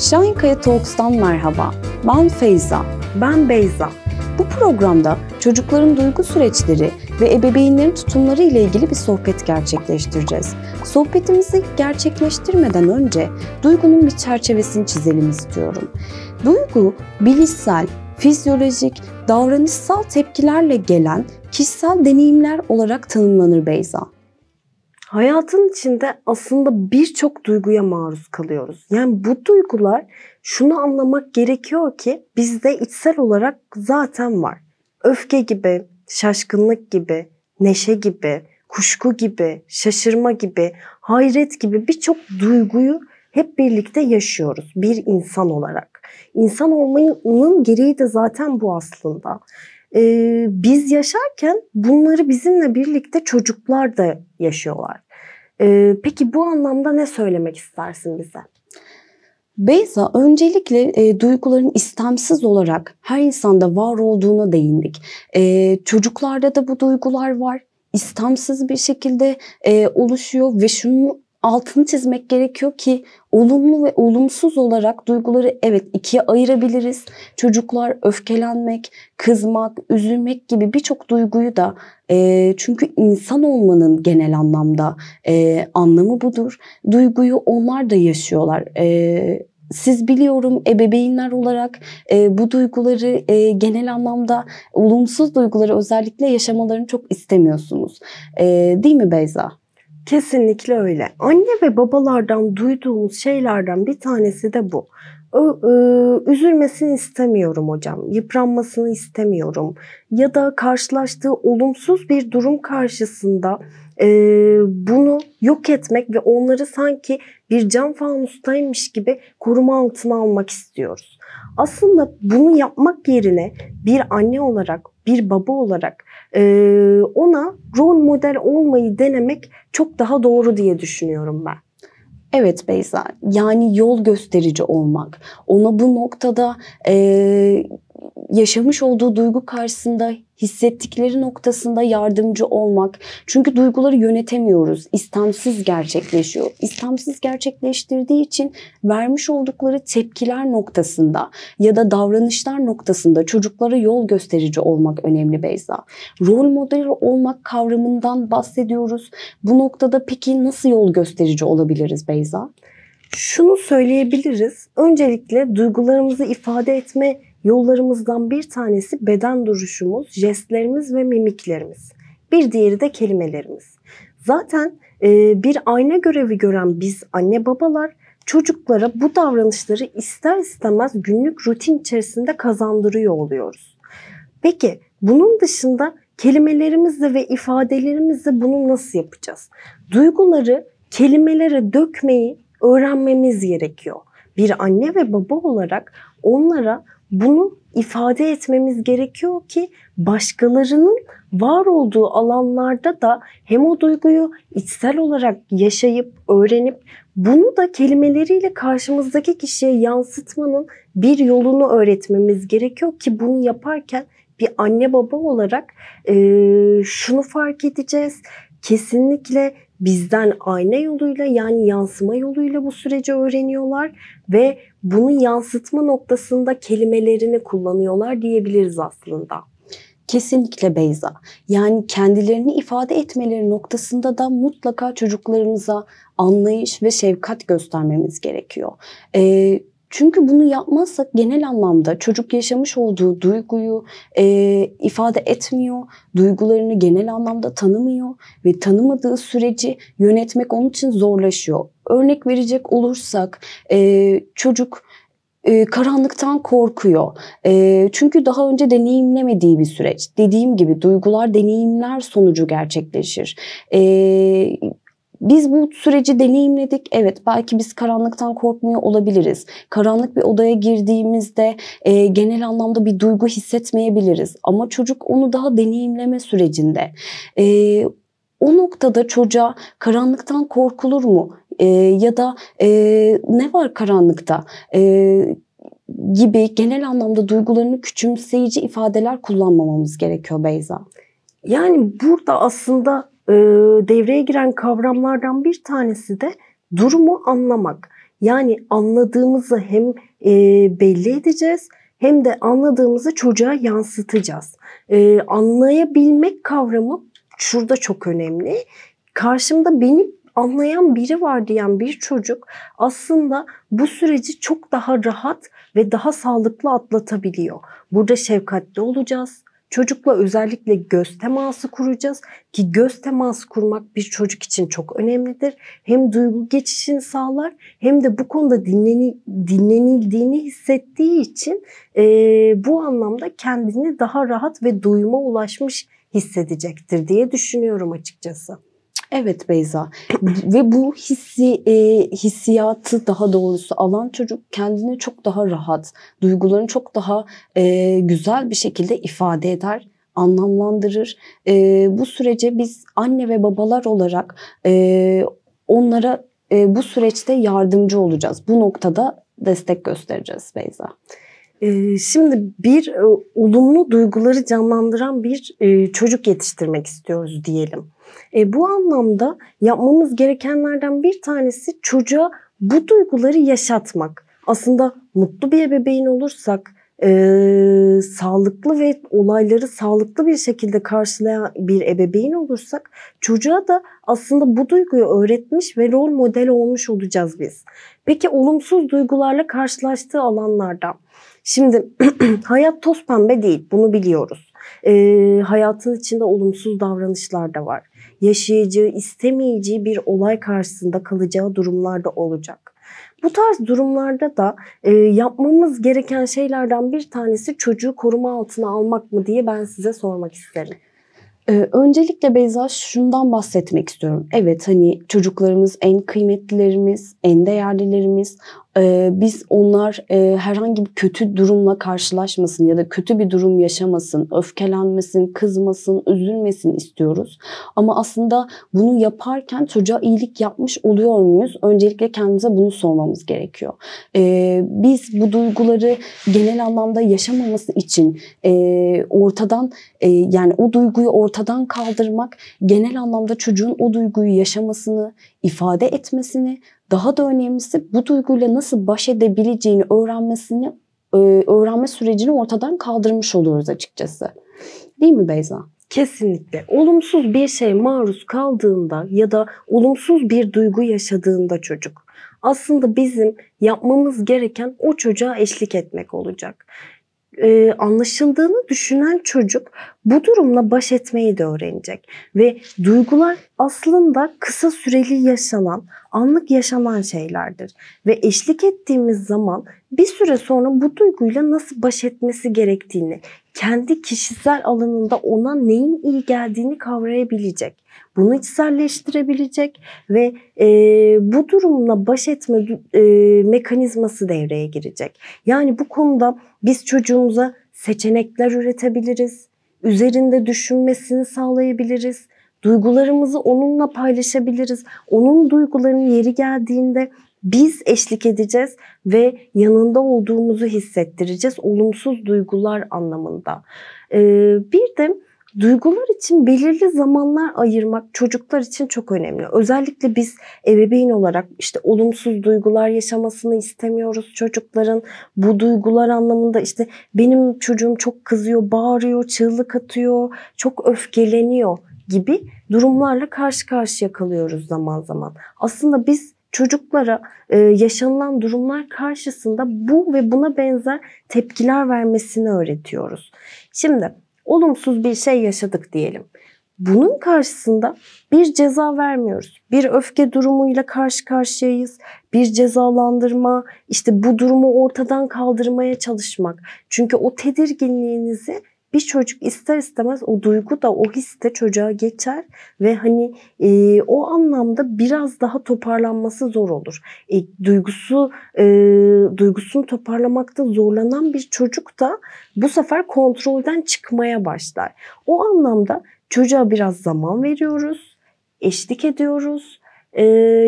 Şahinkaya Talks'tan merhaba. Ben Feyza. Ben Beyza. Bu programda çocukların duygu süreçleri ve ebeveynlerin tutumları ile ilgili bir sohbet gerçekleştireceğiz. Sohbetimizi gerçekleştirmeden önce duygunun bir çerçevesini çizelim istiyorum. Duygu, bilişsel, fizyolojik, davranışsal tepkilerle gelen kişisel deneyimler olarak tanımlanır Beyza. Hayatın içinde aslında birçok duyguya maruz kalıyoruz. Yani bu duygular şunu anlamak gerekiyor ki bizde içsel olarak zaten var. Öfke gibi, şaşkınlık gibi, neşe gibi, kuşku gibi, şaşırma gibi, hayret gibi birçok duyguyu hep birlikte yaşıyoruz bir insan olarak. İnsan olmanın gereği de zaten bu aslında. Ee, biz yaşarken bunları bizimle birlikte çocuklar da yaşıyorlar. Ee, peki bu anlamda ne söylemek istersin bize? Beyza, öncelikle e, duyguların istemsiz olarak her insanda var olduğuna değindik. E, çocuklarda da bu duygular var. İstemsiz bir şekilde e, oluşuyor ve şunu altını çizmek gerekiyor ki olumlu ve olumsuz olarak duyguları evet ikiye ayırabiliriz. Çocuklar öfkelenmek, kızmak, üzülmek gibi birçok duyguyu da e, çünkü insan olmanın genel anlamda e, anlamı budur. Duyguyu onlar da yaşıyorlar. E, siz biliyorum ebeveynler olarak e, bu duyguları e, genel anlamda olumsuz duyguları özellikle yaşamalarını çok istemiyorsunuz. E, değil mi Beyza? Kesinlikle öyle. Anne ve babalardan duyduğumuz şeylerden bir tanesi de bu. Ö, üzülmesini istemiyorum hocam, yıpranmasını istemiyorum ya da karşılaştığı olumsuz bir durum karşısında e, bunu yok etmek ve onları sanki bir cam fanustaymış gibi koruma altına almak istiyoruz. Aslında bunu yapmak yerine bir anne olarak, bir baba olarak e, ona rol model olmayı denemek çok daha doğru diye düşünüyorum ben. Evet Beyza, yani yol gösterici olmak, ona bu noktada e, yaşamış olduğu duygu karşısında hissettikleri noktasında yardımcı olmak. Çünkü duyguları yönetemiyoruz. İstemsiz gerçekleşiyor. İstemsiz gerçekleştirdiği için vermiş oldukları tepkiler noktasında ya da davranışlar noktasında çocuklara yol gösterici olmak önemli Beyza. Rol model olmak kavramından bahsediyoruz. Bu noktada peki nasıl yol gösterici olabiliriz Beyza? Şunu söyleyebiliriz. Öncelikle duygularımızı ifade etme Yollarımızdan bir tanesi beden duruşumuz, jestlerimiz ve mimiklerimiz. Bir diğeri de kelimelerimiz. Zaten e, bir ayna görevi gören biz anne babalar çocuklara bu davranışları ister istemez günlük rutin içerisinde kazandırıyor oluyoruz. Peki bunun dışında kelimelerimizle ve ifadelerimizle bunu nasıl yapacağız? Duyguları kelimelere dökmeyi öğrenmemiz gerekiyor. Bir anne ve baba olarak onlara bunu ifade etmemiz gerekiyor ki başkalarının var olduğu alanlarda da hem o duyguyu içsel olarak yaşayıp öğrenip bunu da kelimeleriyle karşımızdaki kişiye yansıtmanın bir yolunu öğretmemiz gerekiyor ki bunu yaparken bir anne baba olarak e, şunu fark edeceğiz. Kesinlikle bizden ayna yoluyla yani yansıma yoluyla bu süreci öğreniyorlar ve bunu yansıtma noktasında kelimelerini kullanıyorlar diyebiliriz aslında. Kesinlikle Beyza. Yani kendilerini ifade etmeleri noktasında da mutlaka çocuklarımıza anlayış ve şefkat göstermemiz gerekiyor. Ee, çünkü bunu yapmazsak genel anlamda çocuk yaşamış olduğu duyguyu e, ifade etmiyor, duygularını genel anlamda tanımıyor ve tanımadığı süreci yönetmek onun için zorlaşıyor. Örnek verecek olursak e, çocuk e, karanlıktan korkuyor. E, çünkü daha önce deneyimlemediği bir süreç. Dediğim gibi duygular deneyimler sonucu gerçekleşir. E, biz bu süreci deneyimledik. Evet belki biz karanlıktan korkmuyor olabiliriz. Karanlık bir odaya girdiğimizde e, genel anlamda bir duygu hissetmeyebiliriz. Ama çocuk onu daha deneyimleme sürecinde. E, o noktada çocuğa karanlıktan korkulur mu? E, ya da e, ne var karanlıkta? E, gibi genel anlamda duygularını küçümseyici ifadeler kullanmamamız gerekiyor Beyza. Yani burada aslında e, devreye giren kavramlardan bir tanesi de durumu anlamak. Yani anladığımızı hem e, belli edeceğiz hem de anladığımızı çocuğa yansıtacağız. E, anlayabilmek kavramı şurada çok önemli. Karşımda beni anlayan biri var diyen bir çocuk aslında bu süreci çok daha rahat ve daha sağlıklı atlatabiliyor. Burada şefkatli olacağız. Çocukla özellikle göz teması kuracağız ki göz teması kurmak bir çocuk için çok önemlidir. Hem duygu geçişini sağlar hem de bu konuda dinleni, dinlenildiğini hissettiği için e, bu anlamda kendini daha rahat ve duyuma ulaşmış hissedecektir diye düşünüyorum açıkçası. Evet Beyza ve bu hissi e, hissiyatı daha doğrusu alan çocuk kendini çok daha rahat, duygularını çok daha e, güzel bir şekilde ifade eder, anlamlandırır. E, bu sürece biz anne ve babalar olarak e, onlara e, bu süreçte yardımcı olacağız. Bu noktada destek göstereceğiz Beyza. Şimdi bir e, olumlu duyguları canlandıran bir e, çocuk yetiştirmek istiyoruz diyelim. E, bu anlamda yapmamız gerekenlerden bir tanesi çocuğa bu duyguları yaşatmak. Aslında mutlu bir ebeveyn olursak, sağlıklı ve olayları sağlıklı bir şekilde karşılayan bir ebeveyn olursak çocuğa da aslında bu duyguyu öğretmiş ve rol model olmuş olacağız biz. Peki olumsuz duygularla karşılaştığı alanlarda Şimdi hayat toz pembe değil bunu biliyoruz. Ee, hayatın içinde olumsuz davranışlar da var. Yaşayacağı, istemeyeceği bir olay karşısında kalacağı durumlar da olacak. Bu tarz durumlarda da e, yapmamız gereken şeylerden bir tanesi çocuğu koruma altına almak mı diye ben size sormak isterim. Ee, öncelikle Beyza şundan bahsetmek istiyorum. Evet hani çocuklarımız en kıymetlilerimiz, en değerlilerimiz. Ee, biz onlar e, herhangi bir kötü durumla karşılaşmasın ya da kötü bir durum yaşamasın, öfkelenmesin, kızmasın, üzülmesin istiyoruz. Ama aslında bunu yaparken çocuğa iyilik yapmış oluyor muyuz? Öncelikle kendimize bunu sormamız gerekiyor. Ee, biz bu duyguları genel anlamda yaşamaması için e, ortadan e, yani o duyguyu ortadan kaldırmak genel anlamda çocuğun o duyguyu yaşamasını, ifade etmesini daha da önemlisi bu duyguyla nasıl baş edebileceğini öğrenmesini e, öğrenme sürecini ortadan kaldırmış oluyoruz açıkçası. Değil mi Beyza? Kesinlikle. Olumsuz bir şey maruz kaldığında ya da olumsuz bir duygu yaşadığında çocuk aslında bizim yapmamız gereken o çocuğa eşlik etmek olacak e, anlaşıldığını düşünen çocuk bu durumla baş etmeyi de öğrenecek. Ve duygular aslında kısa süreli yaşanan, anlık yaşanan şeylerdir. Ve eşlik ettiğimiz zaman bir süre sonra bu duyguyla nasıl baş etmesi gerektiğini, kendi kişisel alanında ona neyin iyi geldiğini kavrayabilecek. Bunu içselleştirebilecek ve e, bu durumla baş etme e, mekanizması devreye girecek. Yani bu konuda biz çocuğumuza seçenekler üretebiliriz, üzerinde düşünmesini sağlayabiliriz, duygularımızı onunla paylaşabiliriz. Onun duygularının yeri geldiğinde biz eşlik edeceğiz ve yanında olduğumuzu hissettireceğiz olumsuz duygular anlamında. Ee, bir de Duygular için belirli zamanlar ayırmak çocuklar için çok önemli. Özellikle biz ebeveyn olarak işte olumsuz duygular yaşamasını istemiyoruz çocukların. Bu duygular anlamında işte benim çocuğum çok kızıyor, bağırıyor, çığlık atıyor, çok öfkeleniyor gibi durumlarla karşı karşıya kalıyoruz zaman zaman. Aslında biz çocuklara e, yaşanılan durumlar karşısında bu ve buna benzer tepkiler vermesini öğretiyoruz. Şimdi olumsuz bir şey yaşadık diyelim. Bunun karşısında bir ceza vermiyoruz. Bir öfke durumuyla karşı karşıyayız. Bir cezalandırma, işte bu durumu ortadan kaldırmaya çalışmak. Çünkü o tedirginliğinizi bir çocuk ister istemez o duygu da o his de çocuğa geçer ve hani e, o anlamda biraz daha toparlanması zor olur. E, duygusu e, duygusunu toparlamakta zorlanan bir çocuk da bu sefer kontrolden çıkmaya başlar. O anlamda çocuğa biraz zaman veriyoruz, eşlik ediyoruz e,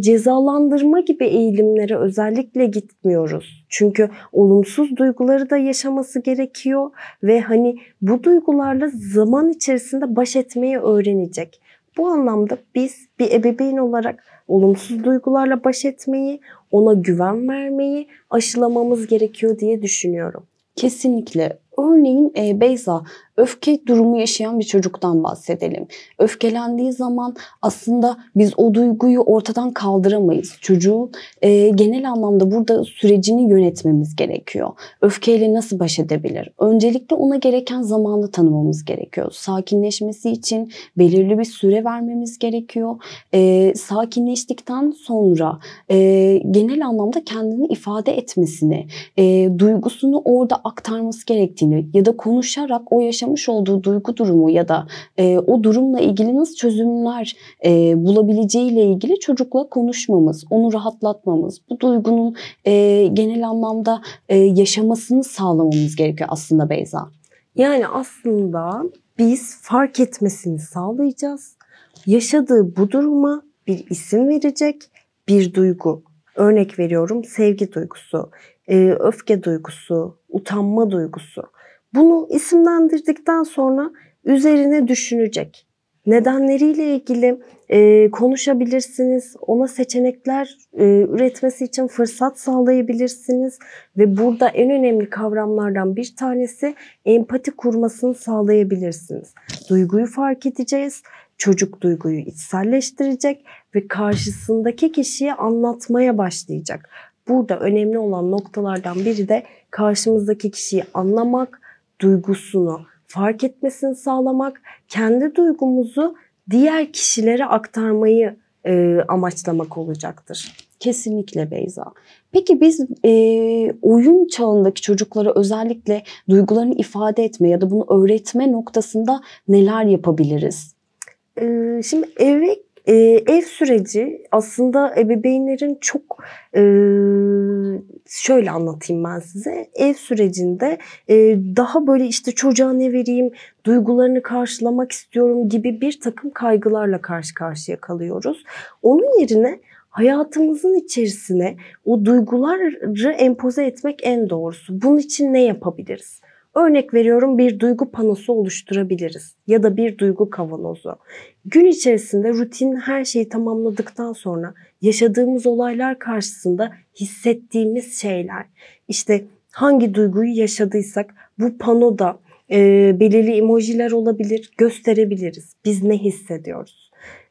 cezalandırma gibi eğilimlere özellikle gitmiyoruz. Çünkü olumsuz duyguları da yaşaması gerekiyor ve hani bu duygularla zaman içerisinde baş etmeyi öğrenecek. Bu anlamda biz bir ebeveyn olarak olumsuz duygularla baş etmeyi, ona güven vermeyi aşılamamız gerekiyor diye düşünüyorum. Kesinlikle. Örneğin e, Beyza öfke durumu yaşayan bir çocuktan bahsedelim. Öfkelendiği zaman aslında biz o duyguyu ortadan kaldıramayız. Çocuğun e, genel anlamda burada sürecini yönetmemiz gerekiyor. Öfkeyle nasıl baş edebilir? Öncelikle ona gereken zamanı tanımamız gerekiyor. Sakinleşmesi için belirli bir süre vermemiz gerekiyor. E, sakinleştikten sonra e, genel anlamda kendini ifade etmesini, e, duygusunu orada aktarması gerektiğini ya da konuşarak o yaşamış olduğu duygu durumu ya da e, o durumla ilgili nasıl çözümler e, bulabileceğiyle ilgili çocukla konuşmamız, onu rahatlatmamız, bu duygunun e, genel anlamda e, yaşamasını sağlamamız gerekiyor aslında Beyza. Yani aslında biz fark etmesini sağlayacağız. Yaşadığı bu duruma bir isim verecek, bir duygu. Örnek veriyorum sevgi duygusu, e, öfke duygusu, utanma duygusu. Bunu isimlendirdikten sonra üzerine düşünecek. Nedenleriyle ilgili e, konuşabilirsiniz. Ona seçenekler e, üretmesi için fırsat sağlayabilirsiniz. Ve burada en önemli kavramlardan bir tanesi empati kurmasını sağlayabilirsiniz. Duyguyu fark edeceğiz. Çocuk duyguyu içselleştirecek ve karşısındaki kişiye anlatmaya başlayacak. Burada önemli olan noktalardan biri de karşımızdaki kişiyi anlamak, duygusunu fark etmesini sağlamak, kendi duygumuzu diğer kişilere aktarmayı e, amaçlamak olacaktır. Kesinlikle Beyza. Peki biz e, oyun çağındaki çocuklara özellikle duygularını ifade etme ya da bunu öğretme noktasında neler yapabiliriz? E, şimdi eve e, ev süreci aslında ebeveynlerin çok e, şöyle anlatayım ben size. Ev sürecinde e, daha böyle işte çocuğa ne vereyim, duygularını karşılamak istiyorum gibi bir takım kaygılarla karşı karşıya kalıyoruz. Onun yerine hayatımızın içerisine o duyguları empoze etmek en doğrusu. Bunun için ne yapabiliriz? Örnek veriyorum bir duygu panosu oluşturabiliriz ya da bir duygu kavanozu. Gün içerisinde rutin her şeyi tamamladıktan sonra yaşadığımız olaylar karşısında hissettiğimiz şeyler, işte hangi duyguyu yaşadıysak bu panoda e, belirli emojiler olabilir, gösterebiliriz. Biz ne hissediyoruz?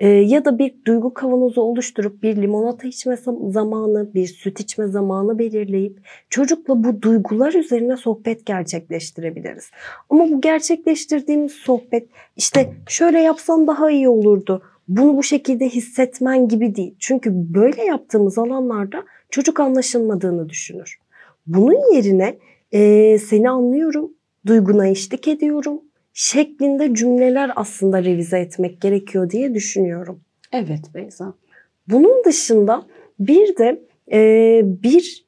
E, ya da bir duygu kavanozu oluşturup bir limonata içme zamanı, bir süt içme zamanı belirleyip çocukla bu duygular üzerine sohbet gerçekleştirebiliriz. Ama bu gerçekleştirdiğimiz sohbet işte şöyle yapsan daha iyi olurdu. Bunu bu şekilde hissetmen gibi değil. Çünkü böyle yaptığımız alanlarda çocuk anlaşılmadığını düşünür. Bunun yerine e, seni anlıyorum, duyguna eşlik ediyorum, şeklinde cümleler aslında revize etmek gerekiyor diye düşünüyorum. Evet Beyza. Bunun dışında bir de e, bir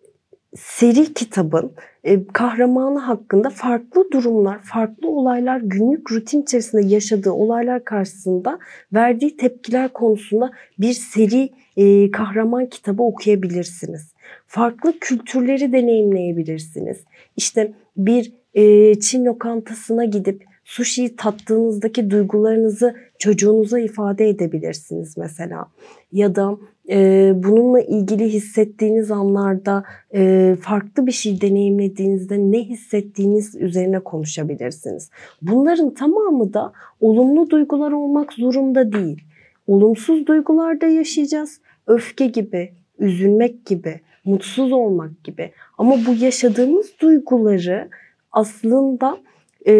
seri kitabın e, kahramanı hakkında farklı durumlar, farklı olaylar, günlük rutin içerisinde yaşadığı olaylar karşısında verdiği tepkiler konusunda bir seri e, kahraman kitabı okuyabilirsiniz. Farklı kültürleri deneyimleyebilirsiniz. İşte bir e, Çin lokantasına gidip sushi'yi tattığınızdaki duygularınızı çocuğunuza ifade edebilirsiniz mesela. Ya da e, bununla ilgili hissettiğiniz anlarda e, farklı bir şey deneyimlediğinizde ne hissettiğiniz üzerine konuşabilirsiniz. Bunların tamamı da olumlu duygular olmak zorunda değil. Olumsuz duygular da yaşayacağız. Öfke gibi, üzülmek gibi, mutsuz olmak gibi. Ama bu yaşadığımız duyguları aslında e,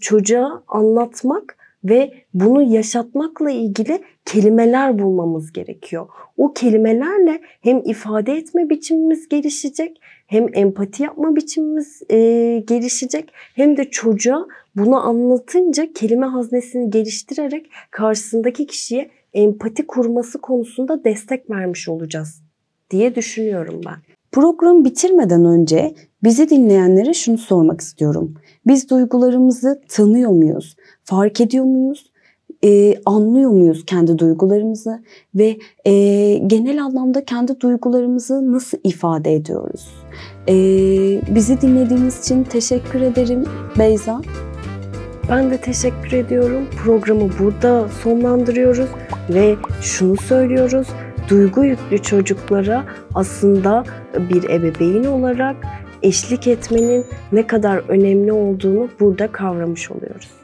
çocuğa anlatmak ve bunu yaşatmakla ilgili kelimeler bulmamız gerekiyor. O kelimelerle hem ifade etme biçimimiz gelişecek, hem empati yapma biçimimiz e, gelişecek, hem de çocuğa bunu anlatınca kelime haznesini geliştirerek karşısındaki kişiye empati kurması konusunda destek vermiş olacağız diye düşünüyorum ben. Programı bitirmeden önce bizi dinleyenlere şunu sormak istiyorum. Biz duygularımızı tanıyor muyuz? Fark ediyor muyuz? Ee, anlıyor muyuz kendi duygularımızı ve e, genel anlamda kendi duygularımızı nasıl ifade ediyoruz? Ee, bizi dinlediğiniz için teşekkür ederim Beyza. Ben de teşekkür ediyorum. Programı burada sonlandırıyoruz. ve şunu söylüyoruz. Duygu yüklü çocuklara aslında bir ebeveyn olarak eşlik etmenin ne kadar önemli olduğunu burada kavramış oluyoruz.